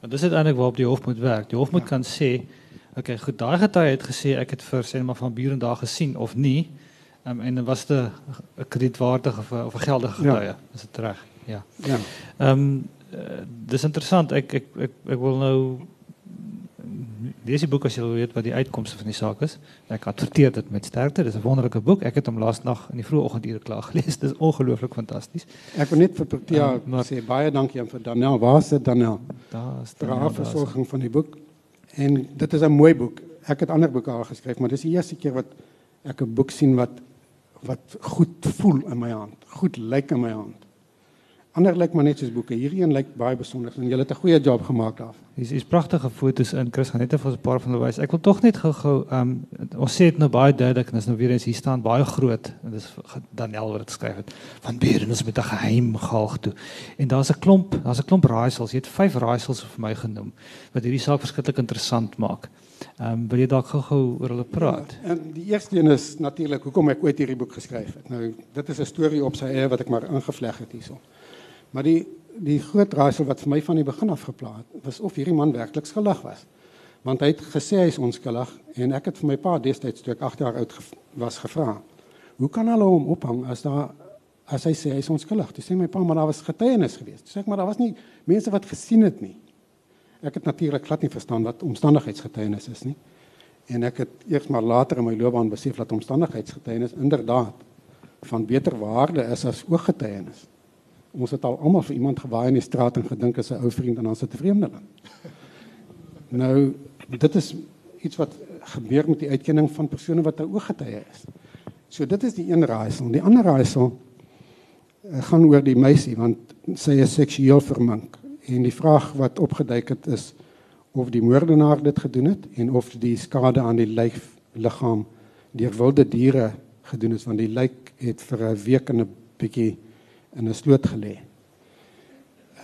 Speaker 1: Want dis eintlik waarop die hof moet werk. Die hof moet ja. kan sê, oké, okay, goed, daai getuie het gesê ek het vir sê maar van bure daar gesien of nie. Um, en was dit 'n kredietwaardige of 'n geldige getuie? Ja. Is dit reg? Ja. Ja. Ehm um, uh, dis interessant. Ek ek ek ek wil nou lees die boek as jy wil weet wat die uitkomste van die saak is. Ek adverteer dit met sterkte. Dis 'n wonderlike boek. Ek het hom laas nag in die vroeë oggendure klaar gelees. Dis ongelooflik fantasties.
Speaker 2: Ek wil net vir Protea uh, maar, sê baie dankie aan vir Daniel. Waar is dit Daniel? Daar is die versorging van die boek. En dit is 'n mooi boek. Ek het ander boeke al geskryf, maar dis die eerste keer wat ek 'n boek sien wat wat goed voel in my hand. Goed lyk in my hand. Ander lyk maar net soos boeke. Hierdie een lyk baie besonder en jy het 'n goeie job gemaak daar.
Speaker 1: Hier's hier's pragtige foto's in. Chris gaan net effe 'n paar van hulle wys. Ek wil tog net gou-gou ehm um, ons sê dit nou baie duidelik en is nou weer eens hier staan baie groot en dis Daniel wat dit skryf het van Beren ons met 'n geheim galg toe. En daar's 'n klomp, daar's 'n klomp raaisels. Jy het vyf raaisels vir my genoem wat hierdie saak verskriklik interessant maak. Ehm um, wil jy dalk gou-gou oor hulle praat?
Speaker 2: Ja, en die eerste een is natuurlik hoekom ek ooit hierdie boek geskryf het. Nou dit is 'n storie op sy eie wat ek maar ingevleg het hierso. Maar die die groot raaisel wat vir my van die begin af geplaas het, was of hierdie man werklik skuldig was. Want hy het gesê hy is onskuldig en ek het vir my pa destyds toe ek 8 jaar oud was gevra. Hoe kan hulle hom ophang as daar as hy sê hy is onskuldig? Dis sê my pa maar daar was getuienis geweest. Sê ek maar daar was nie mense wat gesien het nie. Ek het natuurlik glad nie verstaan wat omstandigheidsgetuienis is nie. En ek het eers maar later in my loopbaan besef dat omstandigheidsgetuienis inderdaad van beter waarde is as ooggetuienis ons het al almal vir iemand gewaai in die straat en gedink is 'n ou vriend en dan sit 'n vreemdeling. Nou dit is iets wat gebeur met die uitkenning van persone wat 'n ooggetuie is. So dit is die een raaisel. Die ander raaisel uh, gaan oor die meisie want sy is seksueel vermink en die vraag wat opgeduik het is of die moordenaar dit gedoen het en of die skade aan die lyf liggaam deur wilde diere gedoen is want die lijk het vir 'n week en 'n bietjie in 'n sloot gelê.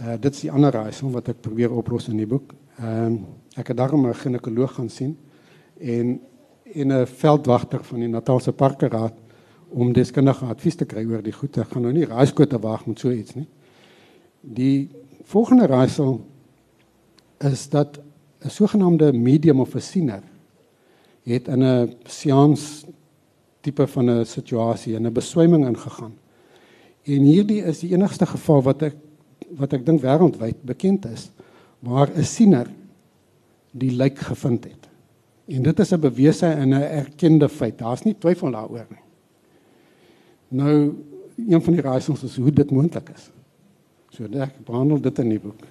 Speaker 2: Uh dit is die ander raaisel wat ek probeer oplos in die boek. Ehm uh, ek het daarom 'n ginekoloog gaan sien en en 'n veldwagter van die Natalse Parkeraad om deskundige advies te kry oor die goed. Ek gaan nou nie raaiskote waag met so iets nie. Die volgende raaisel is dat 'n sogenaamde medium of 'n siener het in 'n seans tipe van 'n situasie in 'n beswyming ingegaan En hierdie is die enigste geval wat ek wat ek dink wêreldwyd bekend is waar 'n siener die lijk gevind het. En dit is 'n bewese en 'n erkende feit. Daar's nie twyfel daaroor nie. Nou een van die raaisels is hoe dit moontlik is. So ek behandel dit in die boek.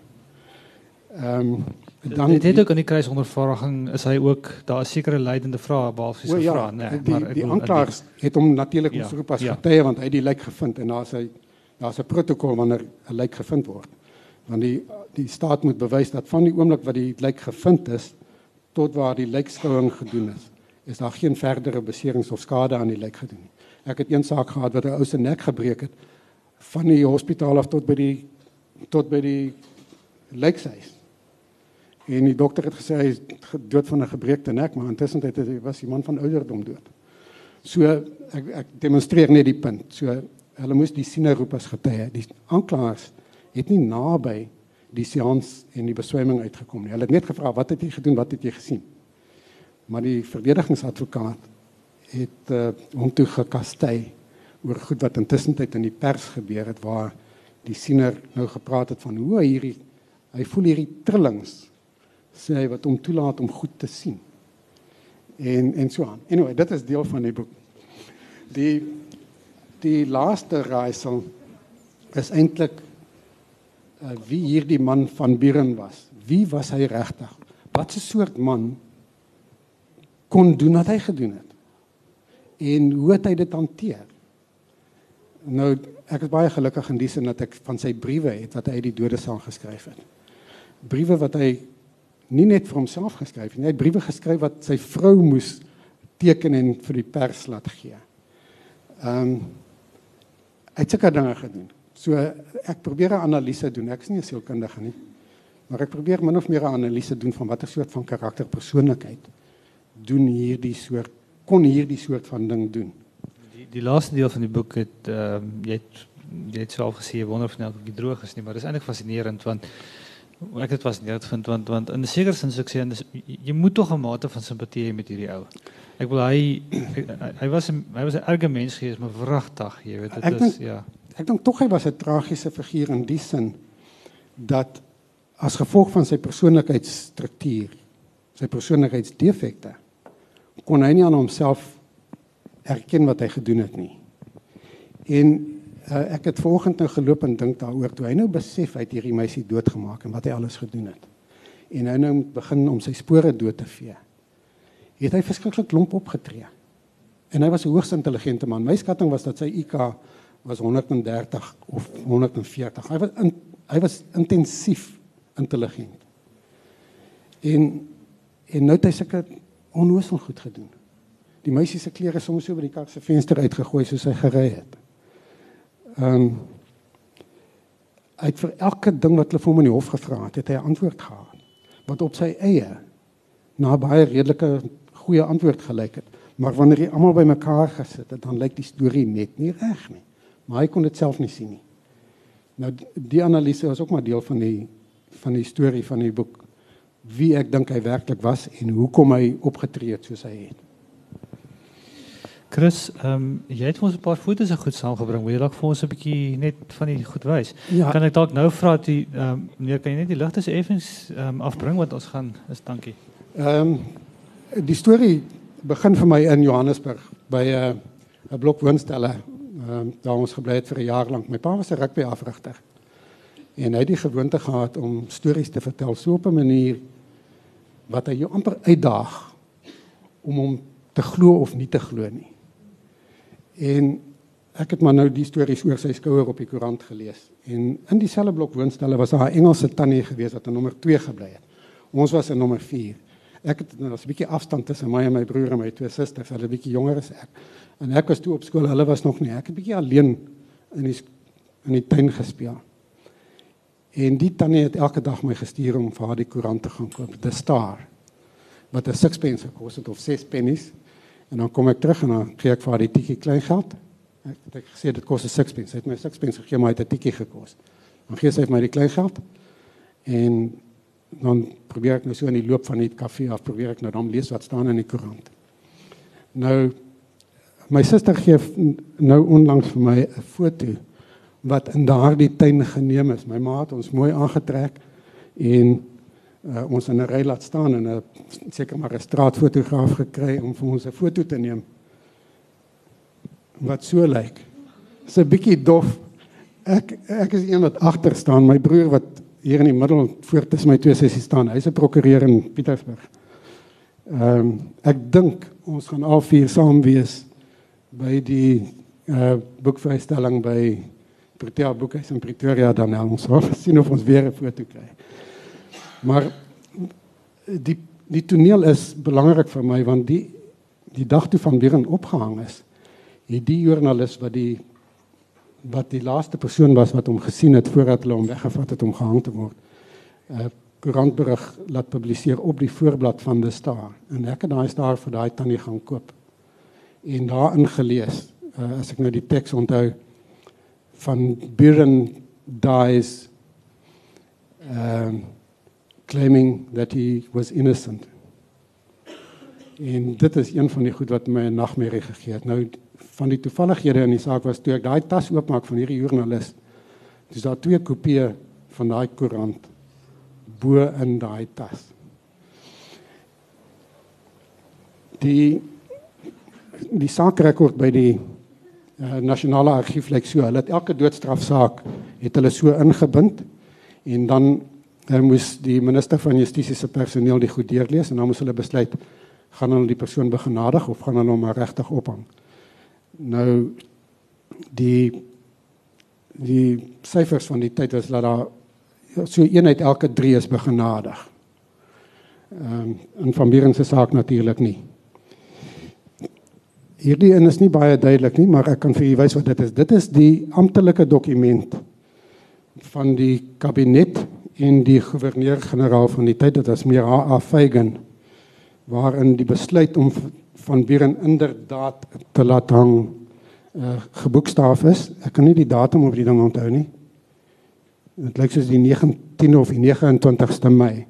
Speaker 1: Ehm um, dan dit het ook in die kruisondervraging is hy ook daar 'n sekere leidende vraag behalwe sy ja, vraag, nee,
Speaker 2: die, maar die aanklaer het hom natuurlik ja, geroep as ja. getuie want hy het die lijk gevind en daar's hy daar's 'n protokol wanneer 'n lijk gevind word. Want die die staat moet bewys dat van die oomblik wat die lijk gevind is tot waar die lijkskouing gedoen is, is daar geen verdere beserings of skade aan die lijk gedoen nie. Ek het een saak gehad wat 'n ou se nek gebreek het van die hospitaal af tot by die tot by die lijkhuis. En die dokter het gesê hy is dood van 'n gebreekte nek, maar intussen het hy was die man van ouderdom dood. So ek ek demonstreer net die punt. So hulle moes die siener roep as getuie. Die aanklaers het nie naby die seans en die beswemming uitgekom nie. Hulle het net gevra wat het jy gedoen? Wat het jy gesien? Maar die verdedigingsadvokaat het uh, hom toe gekastei oor goed wat intussen tyd in die pers gebeur het waar die siener nou gepraat het van hoe hierdie hy voel hierdie trillings sê hy wat hom toelaat om goed te sien. En en so aan. Anyway, dit is deel van die boek. Die die laaste raaisel is eintlik uh, wie hierdie man van Buren was. Wie was hy regtig? Wat 'n soort man kon doen wat hy gedoen het? En hoe het hy dit hanteer? Nou ek is baie gelukkig in die sin dat ek van sy briewe het wat hy uit die dode saam geskryf het. Briewe wat hy nie net vir homself geskryf nie, hy het briewe geskryf wat sy vrou moes teken en vir die pers laat gee. Ehm um, hy het seker dinge gedoen. So ek probeer 'n analise doen. Ek is nie 'n sielkundige nie. Maar ek probeer min of meer 'n analise doen van watter soort van karakter persoonlikheid doen hierdie soort kon hierdie soort van ding doen.
Speaker 1: Die die laaste deel van die boek het ehm um, jy het jy het self gesê wonder of nou die droog is nie, maar dit is eintlik fascinerend want ek het fascinerend vind want want in 'n sekere sin sou ek sê jy moet tog 'n mate van simpatie hê met hierdie ou. Ek wil hy hy, was hy was 'n erge mens gewees, maar wragtig, jy weet dit is ja.
Speaker 2: Ek dink tog hy was 'n tragiese figuur in die sin dat as gevolg van sy persoonlikheidsstruktuur, sy persoonlikheidsdefekte, kon hy nie aan homself erken wat hy gedoen het nie. En uh, ek het vanoggend nou geloop en dink daaroor toe hy nou besef hy het hierdie meisie doodgemaak en wat hy alles gedoen het. En hy nou begin om sy spore dood te vee. Het hy verskriklik lomp opgetree. En hy was 'n hoogs intelligente man. My skatting was dat sy IQ was 130 of 140. Hy was in, hy was intensief intelligent. En en nou het hy seker onnoosel goed gedoen. Die meisie se klere soms so by die kar se venster uitgegooi soos hy gery het. Ehm um, hy het vir elke ding wat hulle vir hom in die hof gevra het, het hy 'n antwoord gehad. Wat op sy eie na baie redelike goeie antwoord gelyk het. Maar wanneer jy almal bymekaar gesit het, dan lyk die storie net nie reg nie maar hy kon dit self nie sien nie. Nou die analise was ook maar deel van die van die storie van die boek wie ek dink hy werklik was en hoekom hy opgetree het soos hy het.
Speaker 1: Chris, um, jy het ons 'n paar foto's se goed saamgebring. Wil jy dalk vir ons 'n bietjie net van die goed wys? Ja. Kan ek dalk nou vra dat jy ehm um, meneer kan jy net die ligte se effens ehm um, afbring want ons gaan is dankie.
Speaker 2: Ehm um, die storie begin vir my in Johannesburg by 'n uh, 'n blok woonstelle ehm um, daar ons gebly het vir 'n jaar lank. My pa was 'n rugby afrigter. En hy het die gewoonte gehad om stories te vertel so op 'n manier wat hy jou amper uitdaag om hom te glo of nie te glo nie. En ek het maar nou die stories oor sy skouer op die koerant gelees. En in dieselfde blok woonstelle was daar 'n Engelse tannie gewees wat in nommer 2 gebly het. Ons was in nommer 4. Ek het nou 'n bietjie afstand tussen my en my broer en my twee susters, hulle bietjie jonger as ek. En ek was toe op skool, hulle was nog nie. Ek het bietjie alleen in die in die tuin gespeel. En die tannie het elke dag my gestuur om vir haar die koerant te gaan koop, The Star. Wat 'n 6 pence gekos het of 6 pennies. En dan kom ek terug en dan gee ek vir haar die tikkie klein geld. Ek het ek gesê dit kos 'n 6 pence. Sy het my 6 pence gegee, maar hy het 'n tikkie gekos. Dan gee sy vir my die klein geld. En dan probeer ek nou so in die loop van die koffie af probeer ek nou dan lees wat staan in die koerant. Nou My suster gee nou onlangs vir my 'n foto wat in daardie tuin geneem is. My ma het ons mooi aangetrek en uh, ons in 'n ry laat staan en 'n seker maar 'n straatfotograaf gekry om vir ons 'n foto te neem. Wat so lyk. Dis 'n bietjie dof. Ek ek is een wat agter staan, my broer wat hier in die middel voor tussen my twee sissies staan. Hy's 'n prokureur in Pietersburg. Ehm um, ek dink ons gaan al vier saam wees by die uh boekvrystelling by Pretoria Boekhuis in Pretoria dan nou ons hoor sien of ons weer 'n foto kry. Maar die die toneel is belangrik vir my want die die dag toe van Bieren opgehang is, het die joernalis wat die wat die laaste persoon was wat hom gesien het voordat hulle hom weggevat het om gehang te word, 'n koerantberig laat publiseer op die voorblad van die Star en ek het daai Star vir daai tannie gaan koop. En daarin gelees, uh, as ek nou die teks onthou van Buren dies um claiming that he was innocent. En dit is een van die goed wat my 'n nagmerrie gegee het. Nou van die toevallighede in die saak was toe ek daai tas oopmaak van hierdie joernalis. Dis daar twee kopieë van daai koerant bo in daai tas. Die die saakrekord by die uh, nasionale argief lyk so, hulle het elke doodstrafsaak het hulle so ingebind en dan uh, moes die minister van justisie se personeel die goed deurlees en dan moes hulle besluit gaan hulle die persoon begenadig of gaan hulle hom regtig ophang. Nou die die syfers van die tyd was dat daar so een uit elke 3 is begenadig. Ehm um, in van Bieren se saak natuurlik nie. Hierdie een is nie baie duidelik nie, maar ek kan vir u wys wat dit is. Dit is die amptelike dokument van die kabinet en die gouverneur-generaal van die tyd, dit was Mira Afeigen, waarin die besluit om van Bieren inderdaad te laat hang uh, geboekstaaf is. Ek kan nie die datum op die ding onthou nie. Dit lyk soos die 19 of die 29ste Mei.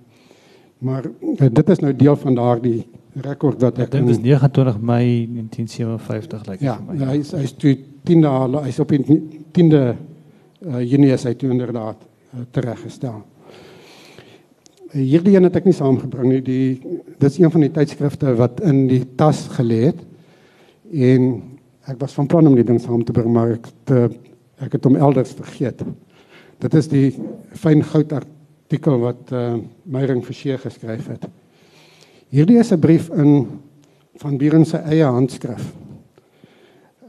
Speaker 2: Maar uh, dit is nou deel van daardie rekord wat ek
Speaker 1: dink dis 29 Mei 1957 lyk
Speaker 2: ja, vir my. Ja, hy is hy is toe 10 dae hy's op die 10de uh, Junie is hy toe inderdaad uh, tereggestel. Hierdie een het ek nie saamgebring nie. Die dis een van die tydskrifte wat in die tas gelê het. En ek was van plan om die ding saam te bring, maar ek te, ek het hom elders vergeet. Dit is die fyn goud artikel wat uh, Meyering Forsie geskryf het. Hierdie is 'n brief in van Bieren se eie handskrif.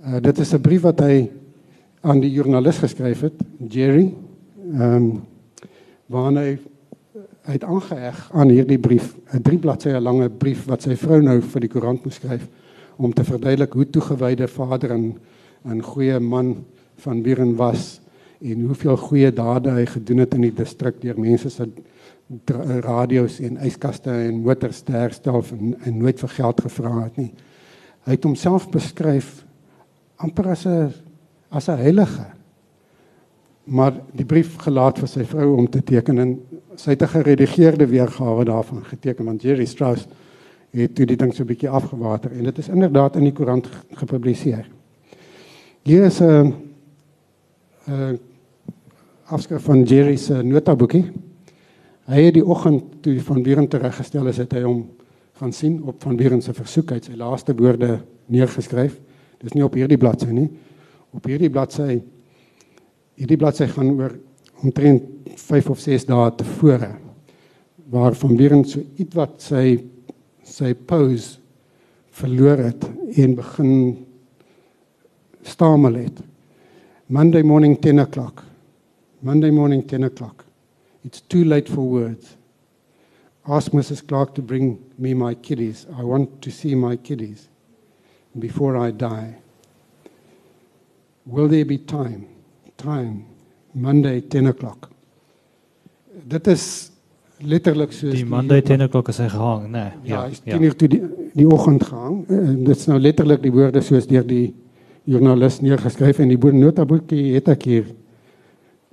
Speaker 2: Uh, dit is 'n brief wat hy aan die joernalis geskryf het, Jerry. Ehm um, waarin hy het aangeheg aan hierdie brief, 'n 3 bladsye lange brief wat sy vrou nou vir die koerant moes skryf om te verduidelik hoe toegewyde vader en 'n goeie man van Bieren was en hoeveel goeie dade hy gedoen het in die distrik deur mense se radio's en yskaste en motors te herstel en, en nooit vir geld gevra het nie. Hy het homself beskryf amper as 'n as 'n heilige. Maar die brief gelaat vir sy vrou om te teken en sy het 'n geredigeerde weergawe daarvan geteken want Jerry Strauss het toe die ding so 'n bietjie afgewater en dit is inderdaad in die koerant gepubliseer. Hier is 'n afskrif van Jerry se notaboekie. Hy het die oggend toe van Wieren tereggestel is, het hy hom gaan sien op van Wieren se versoek uit sy laaste woorde neergeskryf. Dis nie op hierdie bladsy nie. Op hierdie bladsy hierdie bladsy gaan oor omtrent 5 of 6 dae tevore waar van Wieren so ietwat sy sy pose verloor het en begin stamel het. Monday morning 10 o'clock. Monday morning 10 o'clock. It's too late for words. Ask Mrs. Clark to bring me my kiddies. I want to see my kiddies before I die. Will there be time? Time. Monday 10 o'clock. Dit is letterlik soos
Speaker 1: die Monday 10 o'clock is hy gehang, né?
Speaker 2: Nee, ja, hy's 10 uur toe die die oggend gehang. En dit is nou letterlik die woorde soos deur die joernalis neergeskryf en die notaboekie het ek hier.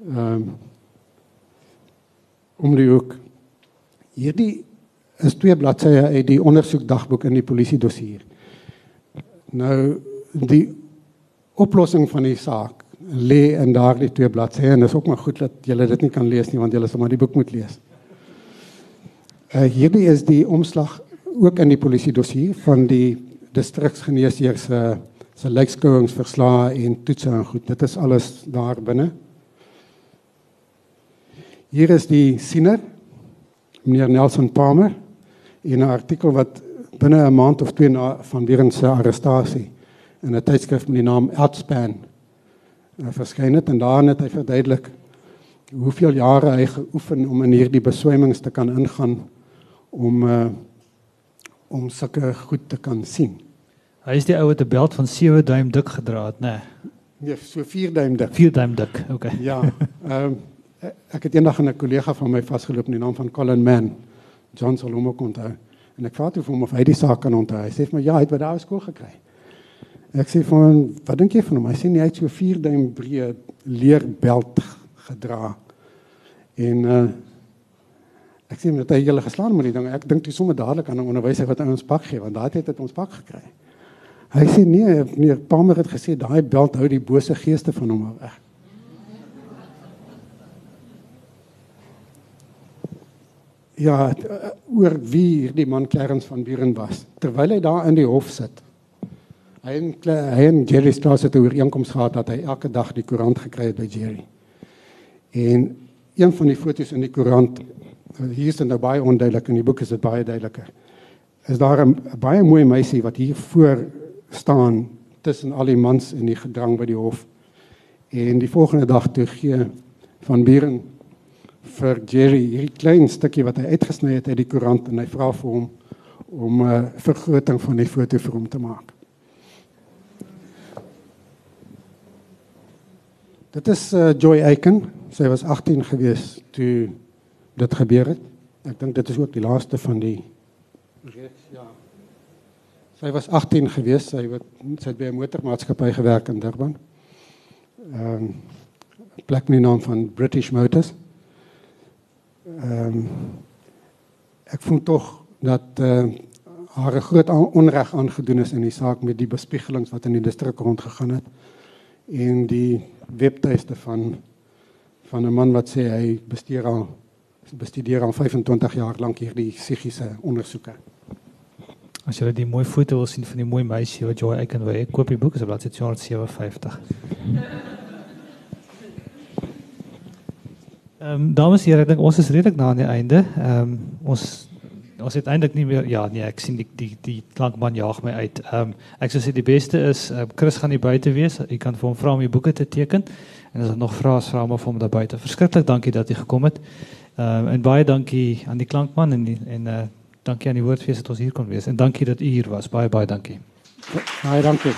Speaker 2: Ehm um, om die hoek. Hierdie is twee bladsye uit die ondersoekdagboek in die polisie dossier. Nou die oplossing van die saak lê in daardie twee bladsye en is ook maar goed dat julle dit nie kan lees nie want julle sal maar die boek moet lees. Uh hierdie is die omslag ook in die polisie dossier van die distriksgeneesheer se se lijkskouingsverslae en toetse en goed. Dit is alles daar binne. Hier is die siener, meneer Nelson Palmer, in 'n artikel wat binne 'n maand of twee na van Wieren se arrestasie in 'n tydskrif met die naam Outspan verskyn het en daarin het hy verduidelik hoeveel jare hy geoefen om in hierdie beswymings te kan ingaan om uh, om sulke goed te kan sien.
Speaker 1: Hy is die ou wat 'n beld van 7 duim dik gedra het, né? Nee.
Speaker 2: Nee, so 4 duim dik.
Speaker 1: 4 duim dik. Okay.
Speaker 2: Ja. Ehm um, ek het eendag 'n kollega van my vasgeloop in die naam van Colin Mann. John sal hom ook onthou. En ek vra toe vir hom of hy die saak kan onthou. Hy sê vir my ja, hy het by daai skool gekry. Ek sê vir hom, "Wat dink jy van hom?" Hy sê nee, hy het so 4 duim breë leerbelt gedra. En uh ek sê met hy hele geslaan met die ding. Ek dink jy sommer dadelik aan 'n onderwyser wat ons pak gee want daai het ons pak gekry. Hy sê nee, meneer Palmer het gesê daai belt hou die bose geeste van hom weg. Ja, oor wie hierdie man Clarence van Buren was. Terwyl hy daar in die hof sit. Hy en hy en Jerry Strauss het 'n ooreenkoms gehad dat hy elke dag die koerant gekry het by Jerry. En een van die foto's in die koerant hier is nou baie onduidelik in die boek is dit baie duideliker. Is daar 'n baie mooi meisie wat hier voor staan tussen al die mans in die gedrang by die hof. En die volgende dag toe gee van Buren vir Jerry hierdie klein stukkie wat hy uitgesny het uit die koerant en hy vra vir hom om 'n uh, vergroting van die foto vir hom te maak. Dit is uh, Joy Aiken. Sy was 18 gewees toe dit gebeur het. Ek dink dit is ook die laaste van die reeks ja. Sy was 18 gewees. Sy het sy het by 'n motormaatskappy gewerk in Durban. Ehm um, plek met die naam van British Motors. Ehm um, ek voel tog dat uh, haar 'n groot onreg aangedoen is in die saak met die bespiegelings wat in die distrik rondgegaan het en die webtuiste van van 'n man wat sê hy bestuur al bestudeer al 25 jaar lank hierdie psigiese ondersoeke.
Speaker 1: As jy die mooi foto wil sien van die mooi meisie wat Joy Aiken wou hê, koop die boek, op bladsy 257. Ehm um, dames en here, ek dink ons is redelik na aan die einde. Ehm um, ons ons het eintlik nie meer ja nee ek sien die die die klankman jaag my uit. Ehm um, ek sou sê die beste is uh, Chris gaan hier buite wees. Jy kan vir hom vra om die boeke te teken en as daar nog vrae vra hom of hom daar buite. Verskriklik dankie dat jy gekom het. Ehm um, en baie dankie aan die klankman en die, en uh, dankie aan die woordfees dat ons hier kon wees en dankie dat u hier was. Baie baie dankie.
Speaker 2: Baie dankie.